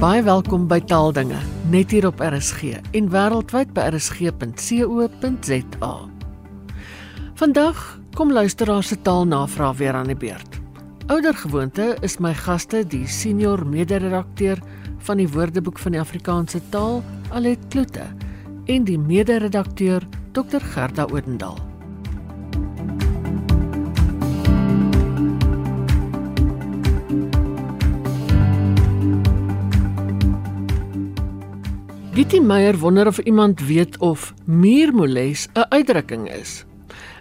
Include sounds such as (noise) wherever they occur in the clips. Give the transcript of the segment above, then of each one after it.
Baie welkom by Taaldinge net hier op RSG en wêreldwyd by rsg.co.za. Vandag kom luisteraars se taalnavraag weer aan die beurt. Ouder gewoonte is my gaste die senior mede-redakteur van die Woordeboek van die Afrikaanse taal, Alet Kloete, en die mede-redakteur Dr Gerda Odendaal. Gittie Meyer wonder of iemand weet of muurmoles 'n uitdrukking is.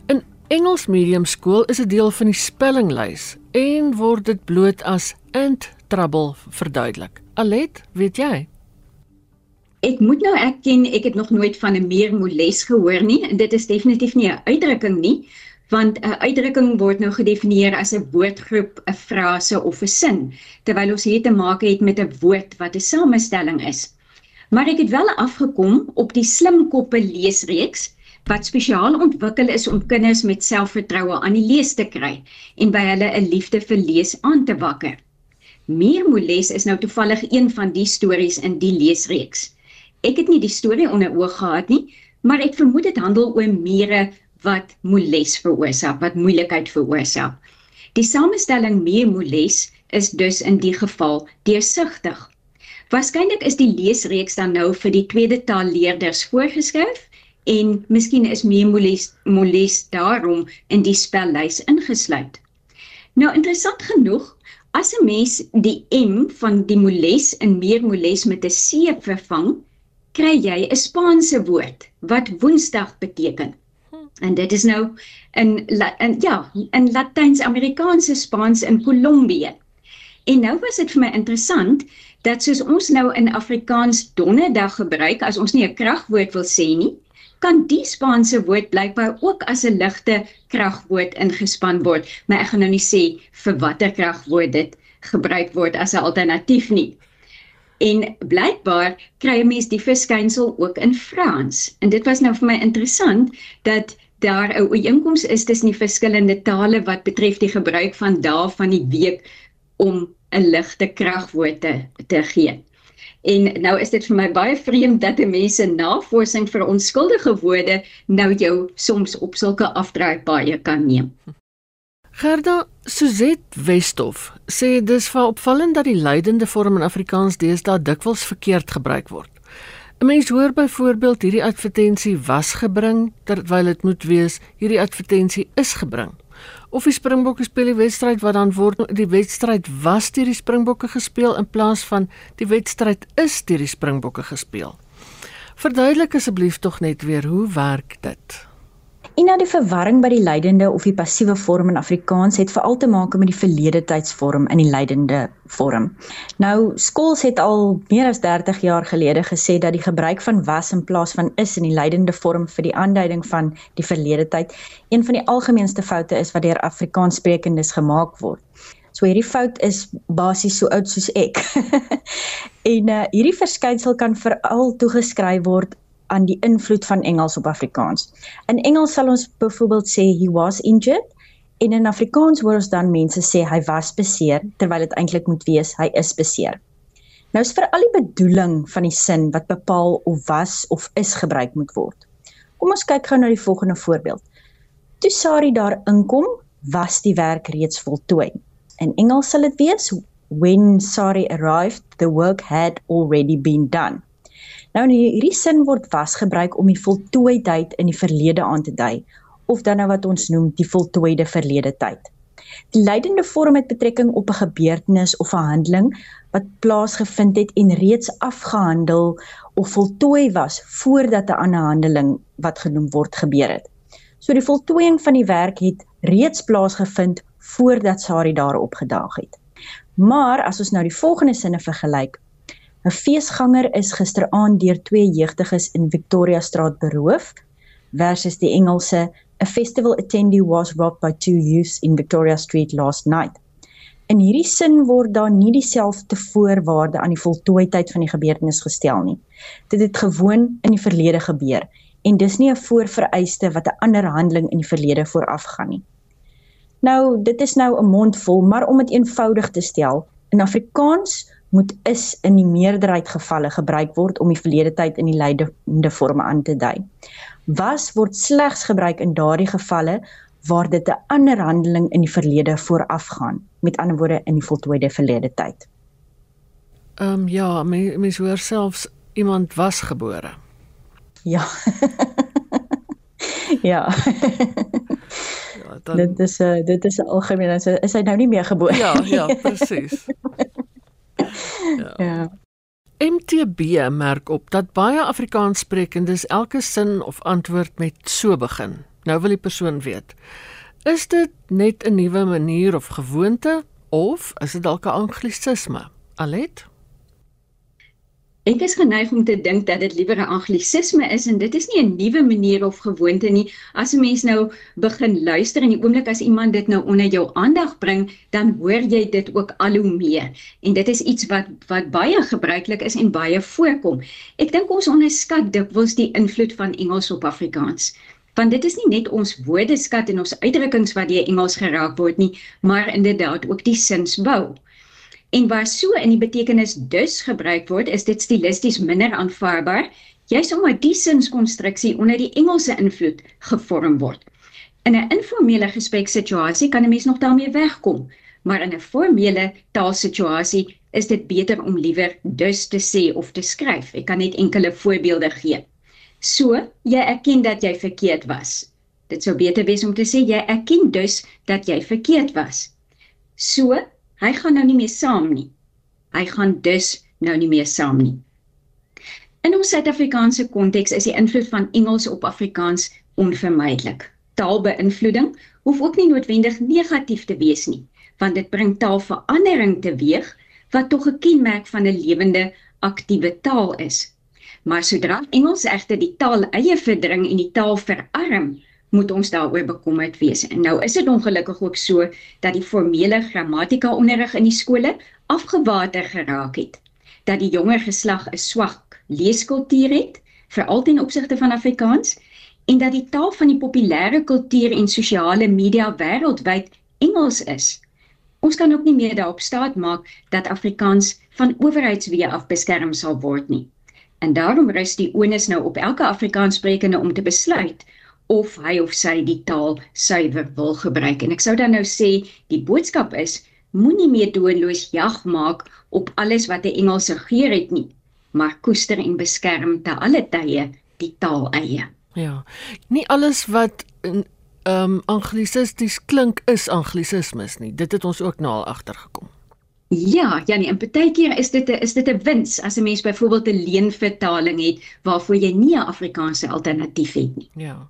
In Engels medium skool is dit deel van die spellinglys en word dit bloot as ant trouble verduidelik. Alet, weet jy? Ek moet nou erken ek het nog nooit van 'n muurmoles gehoor nie en dit is definitief nie 'n uitdrukking nie want 'n uitdrukking word nou gedefinieer as 'n woordgroep, 'n frase of 'n sin terwyl ons hier te maak het met 'n woord wat 'n samestelling is. Maar ek het wel afgekom op die slimkoppe leesreeks wat spesiaal ontwikkel is om kinders met selfvertroue aan die lees te kry en by hulle 'n liefde vir lees aan te wakker. Meermoles is nou toevallig een van die stories in die leesreeks. Ek het nie die storie onder oog gehad nie, maar ek vermoed dit handel oor mure wat moles veroorsaak, wat moeilikheid veroorsaak. Die samestelling meermoles is dus in die geval deursigtig. Waarskynlik is die leesreeks dan nou vir die tweede taalleerders voorgeskryf en miskien is Memoles Moles daarom in die spellys ingesluit. Nou interessant genoeg, as 'n mens die M van die Moles in Meermoles met 'n C vervang, kry jy 'n Spaanse woord wat Woensdag beteken. En dit is nou in, in ja, in Latyns-Amerikaanse Spaans in Kolombië. En nou was dit vir my interessant dat soos ons nou in Afrikaans donderdag gebruik as ons nie 'n kragwoord wil sê nie, kan die Spaanse woord blykbaar ook as 'n ligte kragwoord ingespan word, maar ek gaan nou nie sê vir watter kragwoord dit gebruik word as 'n alternatief nie. En blykbaar kry 'n mens die verskynsel ook in Frans. En dit was nou vir my interessant dat daar 'n ooreenkoms is tussen die verskillende tale wat betref die gebruik van dae van die week om 'n ligte kragwoord te, te gee. En nou is dit vir my baie vreemd dat mense navorsing vir onskuldige woorde nou jou soms op sulke afdraai baie kan neem. Gerda Suzet Westhof sê dis vir opvallend dat die leidende vorm in Afrikaans deesdae dikwels verkeerd gebruik word. 'n Mens hoor byvoorbeeld hierdie advertensie was gebring terwyl dit moet wees hierdie advertensie is gebring of die Springbokke speel die wedstryd wat dan word die wedstryd was deur die Springbokke gespeel in plaas van die wedstryd is deur die Springbokke gespeel. Verduidelik asseblief tog net weer hoe werk dit? En nou die verwarring by die lydende of die passiewe vorm in Afrikaans het veral te maak met die verlede tydsvorm in die lydende vorm. Nou skools het al meer as 30 jaar gelede gesê dat die gebruik van was in plaas van is in die lydende vorm vir die aanduiding van die verlede tyd een van die algemeenste foute is wat deur Afrikaanssprekendes gemaak word. So hierdie fout is basies so oud soos ek. (laughs) en uh, hierdie verskynsel kan veral toegeskryf word aan die invloed van Engels op Afrikaans. In Engels sal ons byvoorbeeld sê he was injured en in Afrikaans hoor ons dan mense sê hy was beseer terwyl dit eintlik moet wees hy is beseer. Nou is vir al die bedoeling van die sin wat bepaal of was of is gebruik moet word. Kom ons kyk gou na die volgende voorbeeld. Toe Sari daar inkom, was die werk reeds voltooi. In Engels sal dit wees when Sari arrived, the work had already been done. Nou in hierdie sin word was gebruik om die voltooidheid in die verlede aan te dui of dan nou wat ons noem die voltooide verlede tyd. Die leidende vorm het betrekking op 'n gebeurtenis of 'n handeling wat plaasgevind het en reeds afgehandel of voltooi was voordat 'n ander handeling wat genoem word gebeur het. So die voltooiing van die werk het reeds plaasgevind voordat Sari daar opgedaag het. Maar as ons nou die volgende sinne vergelyk, 'n Feesganger is gisteraand deur twee jeugdiges in Victoria Straat beroof versus die Engelse A festival attendee was robbed by two youths in Victoria Street last night. In hierdie sin word daar nie dieselfde voorwaarde aan die voltooidheid van die gebeurtenis gestel nie. Dit het gewoon in die verlede gebeur en dis nie 'n voorvereiste wat 'n ander handeling in die verlede voorafgaan nie. Nou, dit is nou 'n mondvol, maar om dit eenvoudig te stel, in Afrikaans moet is in die meerderheid gevalle gebruik word om die verlede tyd in die lydende vorme aan te dui. Was word slegs gebruik in daardie gevalle waar dit 'n ander handeling in die verlede voorafgaan, met ander woorde in die voltooide verlede tyd. Ehm um, ja, mens mens hoor selfs iemand was gebore. Ja. (laughs) ja. ja dan... Dit is 'n uh, dit is 'n algemeen is hy nou nie meer gebore. Ja, ja, presies. (laughs) ja. ja. MTB merk op dat baie Afrikaanssprekendes elke sin of antwoord met so begin. Nou wil die persoon weet: Is dit net 'n nuwe manier of gewoonte of is dit dalk 'n anglisisme? Alet? Ek is geneig om te dink dat dit liewer 'n anglisisme is en dit is nie 'n nuwe manier of gewoonte nie. As 'n mens nou begin luister en die oomblik as iemand dit nou onder jou aandag bring, dan hoor jy dit ook al hoe meer. En dit is iets wat wat baie gebruiklik is en baie voorkom. Ek dink ons onderskat dikwels die invloed van Engels op Afrikaans. Want dit is nie net ons woordeskat en ons uitdrukkings wat deur Engels geraak word nie, maar inderdaad ook die sinsbou. En waar so in die betekenis dus gebruik word, is dit stilisties minder aanvaarbaar, juis omdat die sinskonstruksie onder die Engelse invloed gevorm word. In 'n informele gespreksituasie kan 'n mens nog daarmee wegkom, maar in 'n formele taalsituasie is dit beter om liewer dus te sê of te skryf. Ek kan net enkele voorbeelde gee. So, jy erken dat jy verkeerd was. Dit sou beter wees om te sê jy erken dus dat jy verkeerd was. So, Hy gaan nou nie meer saam nie. Hy gaan dus nou nie meer saam nie. In ons Suid-Afrikaanse konteks is die invloed van Engels op Afrikaans onvermydelik. Taalbeïnvloeding hoef ook nie noodwendig negatief te wees nie, want dit bring taalverandering teweeg wat tog 'n kenmerk van 'n lewende, aktiewe taal is. Maar sodra Engels egter die taal eie verdring en die taal verarm, moet ons daaroor bekommerd wees. En nou is dit ongelukkig ook so dat die formele grammatika onderrig in die skole afgewater geraak het. Dat die jonger geslag 'n swak leeskultuur het, veral ten opsigte van Afrikaans, en dat die taal van die populêre kultuur en sosiale media wêreldwyd Engels is. Ons kan ook nie meer daarop staat maak dat Afrikaans van owerheidswee af beskerm sal word nie. En daarom rus die onus nou op elke Afrikaanssprekende om te besluit of hy of sy die taal suiwer wil gebruik. En ek sou dan nou sê die boodskap is moenie meer doelloos jag maak op alles wat 'n Engelse geur het nie, maar koester en beskerm te alle tye die taal eie. Ja. Nie alles wat ehm um, anglisisties klink is anglisismes nie. Dit het ons ook nou al agtergekom. Ja, ja nee, en partykeer is dit 'n is dit 'n wins as 'n mens byvoorbeeld 'n leenvertaling het waarvoor jy nie 'n Afrikaanse alternatief het nie. Ja.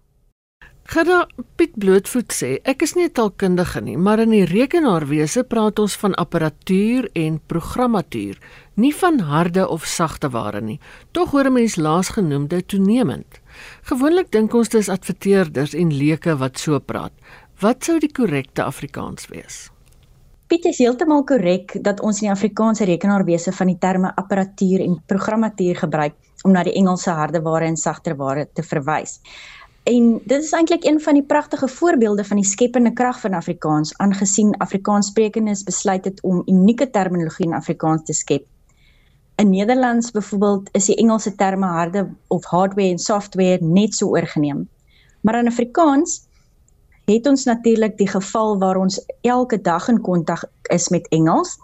Gerda Piet Blootvoet sê ek is nie 'n taalkundige nie, maar in die rekenaarwese praat ons van apparatuur en programmatuur, nie van harde of sagte ware nie. Tog hoor 'n mens laasgenoemde toenemend. Gewoonlik dink ons dis adverteerders en leuke wat so praat. Wat sou die korrekte Afrikaans wees? Piet is heeltemal korrek dat ons in die Afrikaanse rekenaarwese van die terme apparatuur en programmatuur gebruik om na die Engelse harde ware en sagter ware te verwys. En dit is eintlik een van die pragtige voorbeelde van die skepende krag van Afrikaans aangesien Afrikaanssprekendes besluit het om unieke terminologie in Afrikaans te skep. In Nederlands byvoorbeeld is die Engelse terme harde of hardware en software net so oorgeneem. Maar in Afrikaans het ons natuurlik die geval waar ons elke dag in kontak is met Engels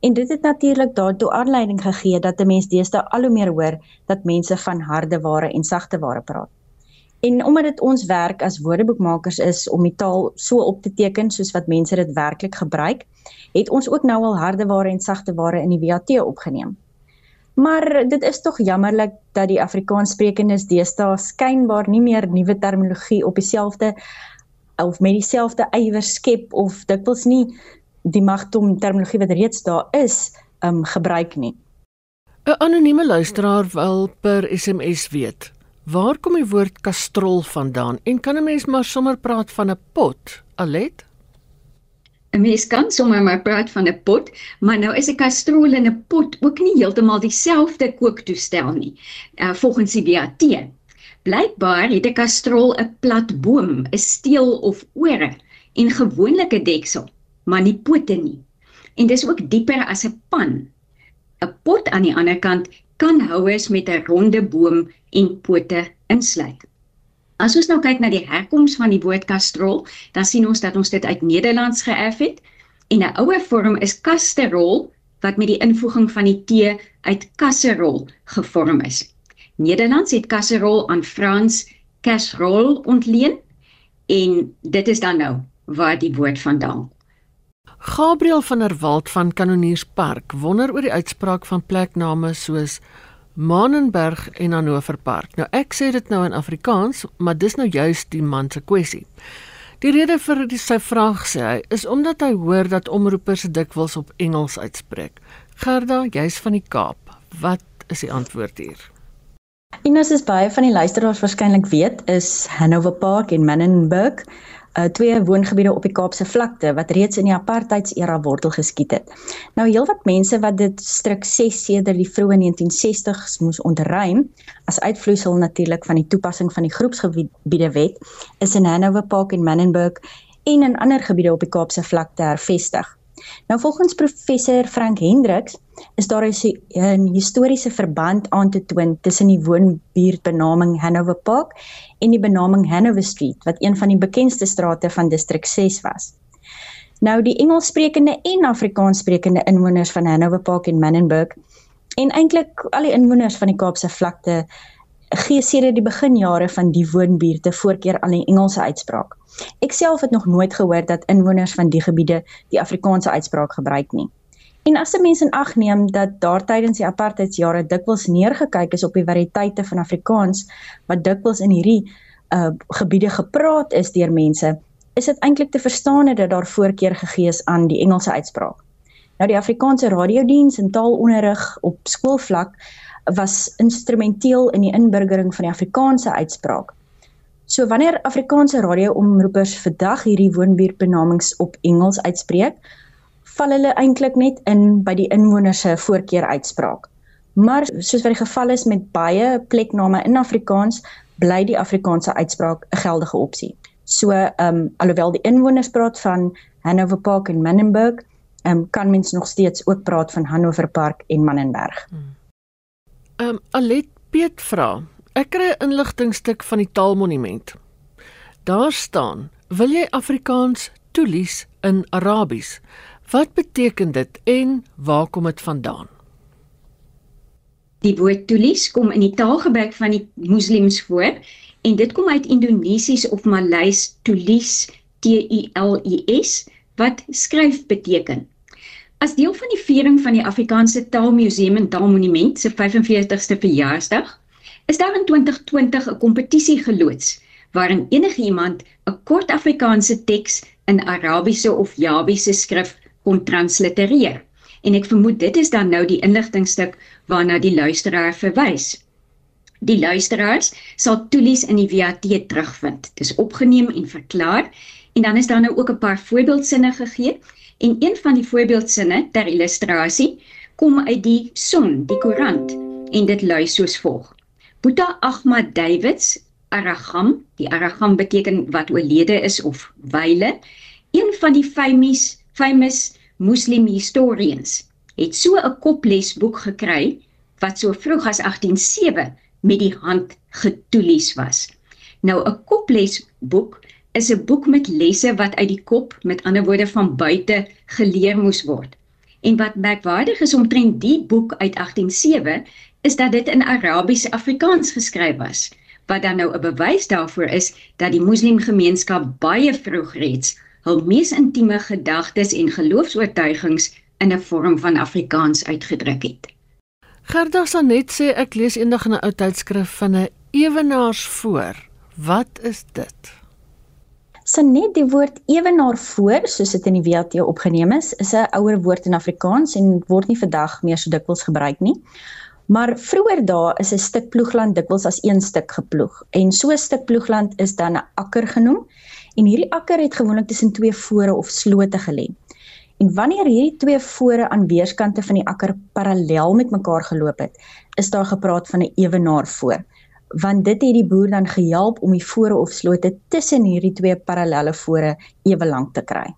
en dit het natuurlik daartoe aanleiding gegee dat 'n mens deesdae al hoe meer hoor dat mense van harde ware en sagte ware praat. En omdat dit ons werk as woordeboekmakers is om die taal so op te teken soos wat mense dit werklik gebruik, het ons ook nou al harde ware en sagte ware in die WAT opgeneem. Maar dit is tog jammerlik dat die Afrikaanssprekendes deesdae skynbaar nie meer nuwe terminologie op dieselfde of met dieselfde ywer skep of dikwels nie die magtom terminologie wat reeds daar is, um gebruik nie. 'n Anonieme luisteraar wil per SMS weet Waar kom die woord kastrol vandaan en kan 'n mens maar sommer praat van 'n pot? Alet? 'n Mens kan sommer maar praat van 'n pot, maar nou is 'n kastrol en 'n pot ook nie heeltemal dieselfde kooktoestel nie. Uh, volgens die BAT. Blykbaar het 'n kastrol 'n plat boom, 'n steel of ore en gewoonlik 'n deksel, maar nie pote nie. En dis ook dieper as 'n pan. 'n pot aan die ander kant kan houers met 'n ronde boom en pote insluit. As ons nou kyk na die herkoms van die woord kastrol, dan sien ons dat ons dit uit Nederlands geërf het en 'n ouer vorm is kasterol wat met die invoeging van die t uit kasserol gevorm is. Nederlands het kasserol aan Frans casserole ontleen en dit is dan nou waar die woord vandaan. Gabriel van der Walt van Kanonierspark wonder oor die uitspraak van plekname soos Manenberg en Hannover Park. Nou ek sê dit nou in Afrikaans, maar dis nou juist die man se kwessie. Die rede vir die, sy vraag sê hy is omdat hy hoor dat omroepers dikwels op Engels uitspreek. Gerda, jy's van die Kaap. Wat is die antwoord hier? En as is baie van die luisteraars waarskynlik weet, is Hanover Park en Manenberg uh, twee woongebiede op die Kaapse vlakte wat reeds in die apartheidsera wortel geskiet het. Nou heelwat mense wat dit stryk 6 sedert die vroeë 1960s moes ontruim as uitvloeisel natuurlik van die toepassing van die groepsgebiede wet is in Hanover Park en Manenberg en in ander gebiede op die Kaapse vlakte hervestig. Nou volgens professor Frank Hendriks is daar 'n historiese verband aan te toon tussen die woonbuurtbenaming Hanover Park en die benaming Hanover Street wat een van die bekendste strate van distrik 6 was. Nou die Engelssprekende en Afrikaanssprekende inwoners van Hanover Park en Manenberg en eintlik al die inwoners van die Kaapse vlakte gee sedert die beginjare van die woonbuurte voorkeur aan die Engelse uitspraak. Ek self het nog nooit gehoor dat inwoners van die gebiede die Afrikaanse uitspraak gebruik nie. En as 'n mens in ag neem dat daar tydens die apartheidsjare dikwels neergekyk is op die variëteite van Afrikaans wat dikwels in hierdie uh gebiede gepraat is deur mense, is dit eintlik te verstaan dat daar voorkeur gegee is aan die Engelse uitspraak. Nou die Afrikaanse radiodiens en taalonderrig op skoolvlak was instrumenteel in die inburgering van die Afrikaanse uitspraak. So wanneer Afrikaanse radioomroepers vandag hierdie woonbuurtbenamings op Engels uitspreek, val hulle eintlik net in by die inwoners se voorkeur uitspraak. Maar soos wat die geval is met baie plekname in Afrikaans, bly die Afrikaanse uitspraak 'n geldige opsie. So, ehm um, alhoewel die inwoners praat van Hanover Park en Manenberg, ehm um, kan mens nog steeds ook praat van Hanover Park en Manenberg. Hmm. Ehm um, Alet Piet vra. Ek kry 'n inligtingstuk van die Taalmonument. Daar staan: "Wil jy Afrikaans toelies in Arabies?" Wat beteken dit en waar kom dit vandaan? Die woord toelies kom in die taalgebruik van die moslems voor en dit kom uit Indonesies of Maleis toelies T U L I S wat skryf beteken. As deel van die viering van die Afrikaanse Taalmuseum en Taalmonument se 45ste verjaarsdag, is daar in 2020 'n kompetisie geloods waarin enige iemand 'n kort Afrikaanse teks in Arabiese of Jawiese skrif kon translitereer. En ek vermoed dit is dan nou die inligtingstuk waarna die luisteraar verwys. Die luisteraars sal toelies in die VAT terugvind. Dit is opgeneem en verklaar en dan is daar nou ook 'n paar voorbeeldsinne gegee En een van die voorbeeldsinne ter illustrasie kom uit die Son, die koerant, en dit lui soos volg: Boeta Ahmad Davids, Aragam, die Aragam beteken wat oorlede is of wyle, een van die famous famous Muslim historians, het so 'n koplesboek gekry wat so vroeg as 1807 met die hand getoelies was. Nou 'n koplesboek is 'n boek met lesse wat uit die kop, met ander woorde van buite geleer moes word. En wat merkwaardig is omtrent die boek uit 1807 is dat dit in Arabies Afrikaans geskryf was, wat dan nou 'n bewys daarvoor is dat die moslimgemeenskap baie vroeg reeds hul mees intieme gedagtes en geloofs-oortuigings in 'n vorm van Afrikaans uitgedruk het. Gerda Sanet sê ek lees eendag in 'n ou tydskrif van 'n ewenaars voor. Wat is dit? Sanet die woord ewenaar voor soos dit in die WAT opgeneem is, is 'n ouer woord in Afrikaans en word nie vandag meer so dikwels gebruik nie. Maar vroeër dae is 'n stuk ploegland dikwels as een stuk geploeg en so 'n stuk ploegland is dan 'n akker genoem en hierdie akker het gewoonlik tussen twee fore of slote gelê. En wanneer hierdie twee fore aan weerskante van die akker parallel met mekaar geloop het, is daar gepraat van 'n ewenaar voor want dit het die boer dan gehelp om die fore of slote tussen hierdie twee parallelle fore ewe lank te kry.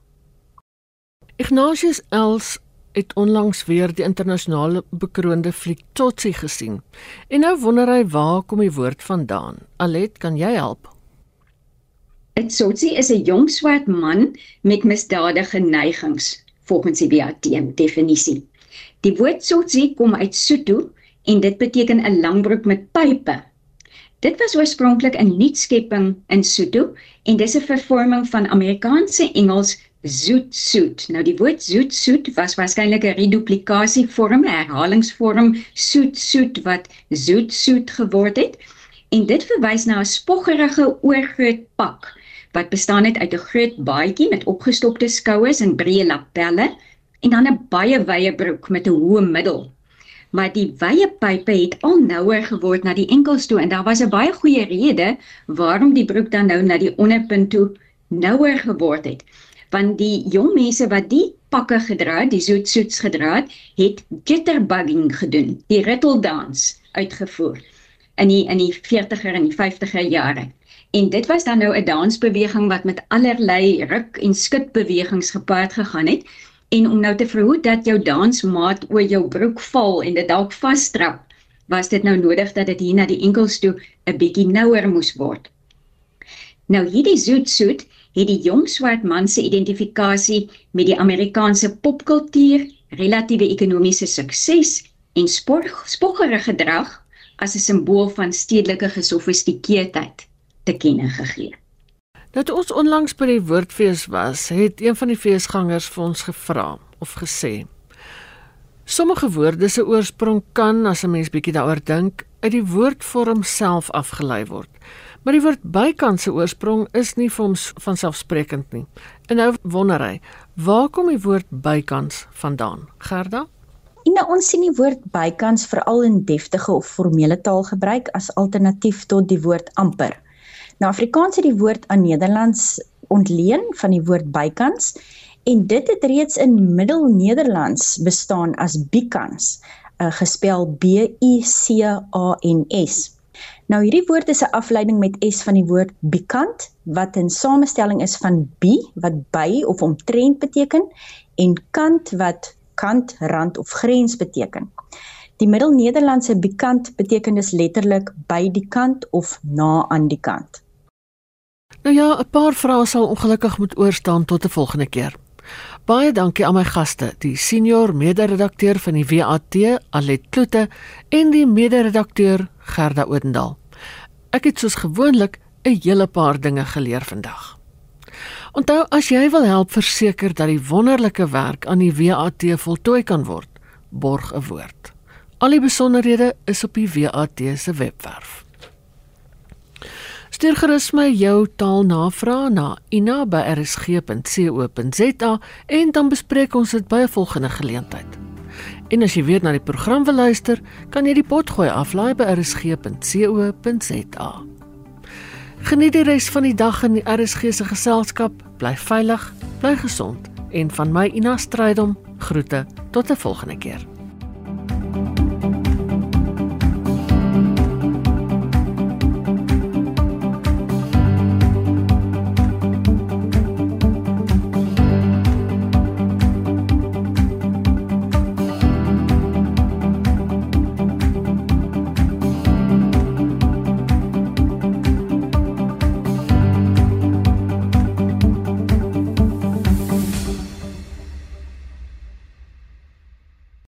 Ignatius Els het onlangs weer die internasionale bekroonde fliek Tsotsi gesien. En nou wonder hy waar kom die woord vandaan? Alet, kan jy help? Tsotsi is 'n jong swart man met misdadige neigings volgens die WAT definisie. Die woord Tsotsi kom uit Sotho en dit beteken 'n langbroek met pype. Dit was oorspronklik 'n nuutskepping in Sotho en dis 'n vervorming van Amerikaanse Engels zoet soet. Nou die woord zoet soet was waarskynlik 'n reduplikasie vorm, 'n herhalingsvorm soet soet wat zoet soet geword het. En dit verwys na 'n spoggerige oorgroot pak wat bestaan uit 'n groot baadjie met opgestopte skouers en breë lapelle en dan 'n baie wye broek met 'n hoë middel. Maar die wye pype het al nouer geword na die enkels toe en daar was 'n baie goeie rede waarom die broek dan nou na die onderpunt toe nouer geword het want die jong mense wat die pakke gedra het, die zoet soets gedra het, het jitterbugging gedoen, die ritteldans uitgevoer in die in die 40er en die 50er jare. En dit was dan nou 'n dansbeweging wat met allerlei ruk en skitbewegings gepaard gegaan het en om nou te verhoed dat jou dansmaat oor jou broek val en dit dalk vasstrap, was dit nou nodig dat dit hier na die enkels toe 'n bietjie nouer moes word. Nou hierdie zoet soet het die jong swart man se identifikasie met die Amerikaanse popkultuur, relatiewe ekonomiese sukses en spoggerige gedrag as 'n simbool van stedelike gesofistikeerdheid te kenne gegee. Dat ons onlangs by die woordfees was, het een van die feesgangers vir ons gevra of gesê: Sommige woorde se oorsprong kan as 'n mens bietjie daaroor dink, uit die woordvorm self afgelei word. Maar die woord bykant se oorsprong is nie vir ons van selfsprekend nie. En nou wonder hy, waar kom die woord bykans vandaan? Gerda? Nou ons sien die woord bykans veral in deftige of formele taal gebruik as alternatief tot die woord amper. Nou Afrikaans het die woord aan Nederlands ontleen van die woord bykans en dit het reeds in Middelnederlands bestaan as bikans, uh, gespel B I C A N S. Nou hierdie woord is 'n afleiding met s van die woord bikant wat 'n samestelling is van bi wat by of omtrent beteken en kant wat kant, rand of grens beteken. Die Middelnederlandse bikant beteken dus letterlik by die kant of na aan die kant. Nou ja, 'n paar vrae sal ongelukkig moet oorstaan tot 'n volgende keer. Baie dankie aan my gaste, die senior mede-redakteur van die WAT, Alet Kloete, en die mede-redakteur Gerda Odendaal. Ek het soos gewoonlik 'n hele paar dinge geleer vandag. Onthou as jy wil help verseker dat die wonderlike werk aan die WAT voltooi kan word, borg 'n woord. Al die besonderhede is op die WAT se webwerf. Stuur gerus my jou taalnavraag na ina@rsg.co.za en dan bespreek ons dit by 'n volgende geleentheid. En as jy weer na die program wil luister, kan jy die potgooi aflaai by rsg.co.za. Geniet die res van die dag in die RSG se geselskap. Bly veilig, bly gesond en van my Ina Strydom groete tot 'n volgende keer.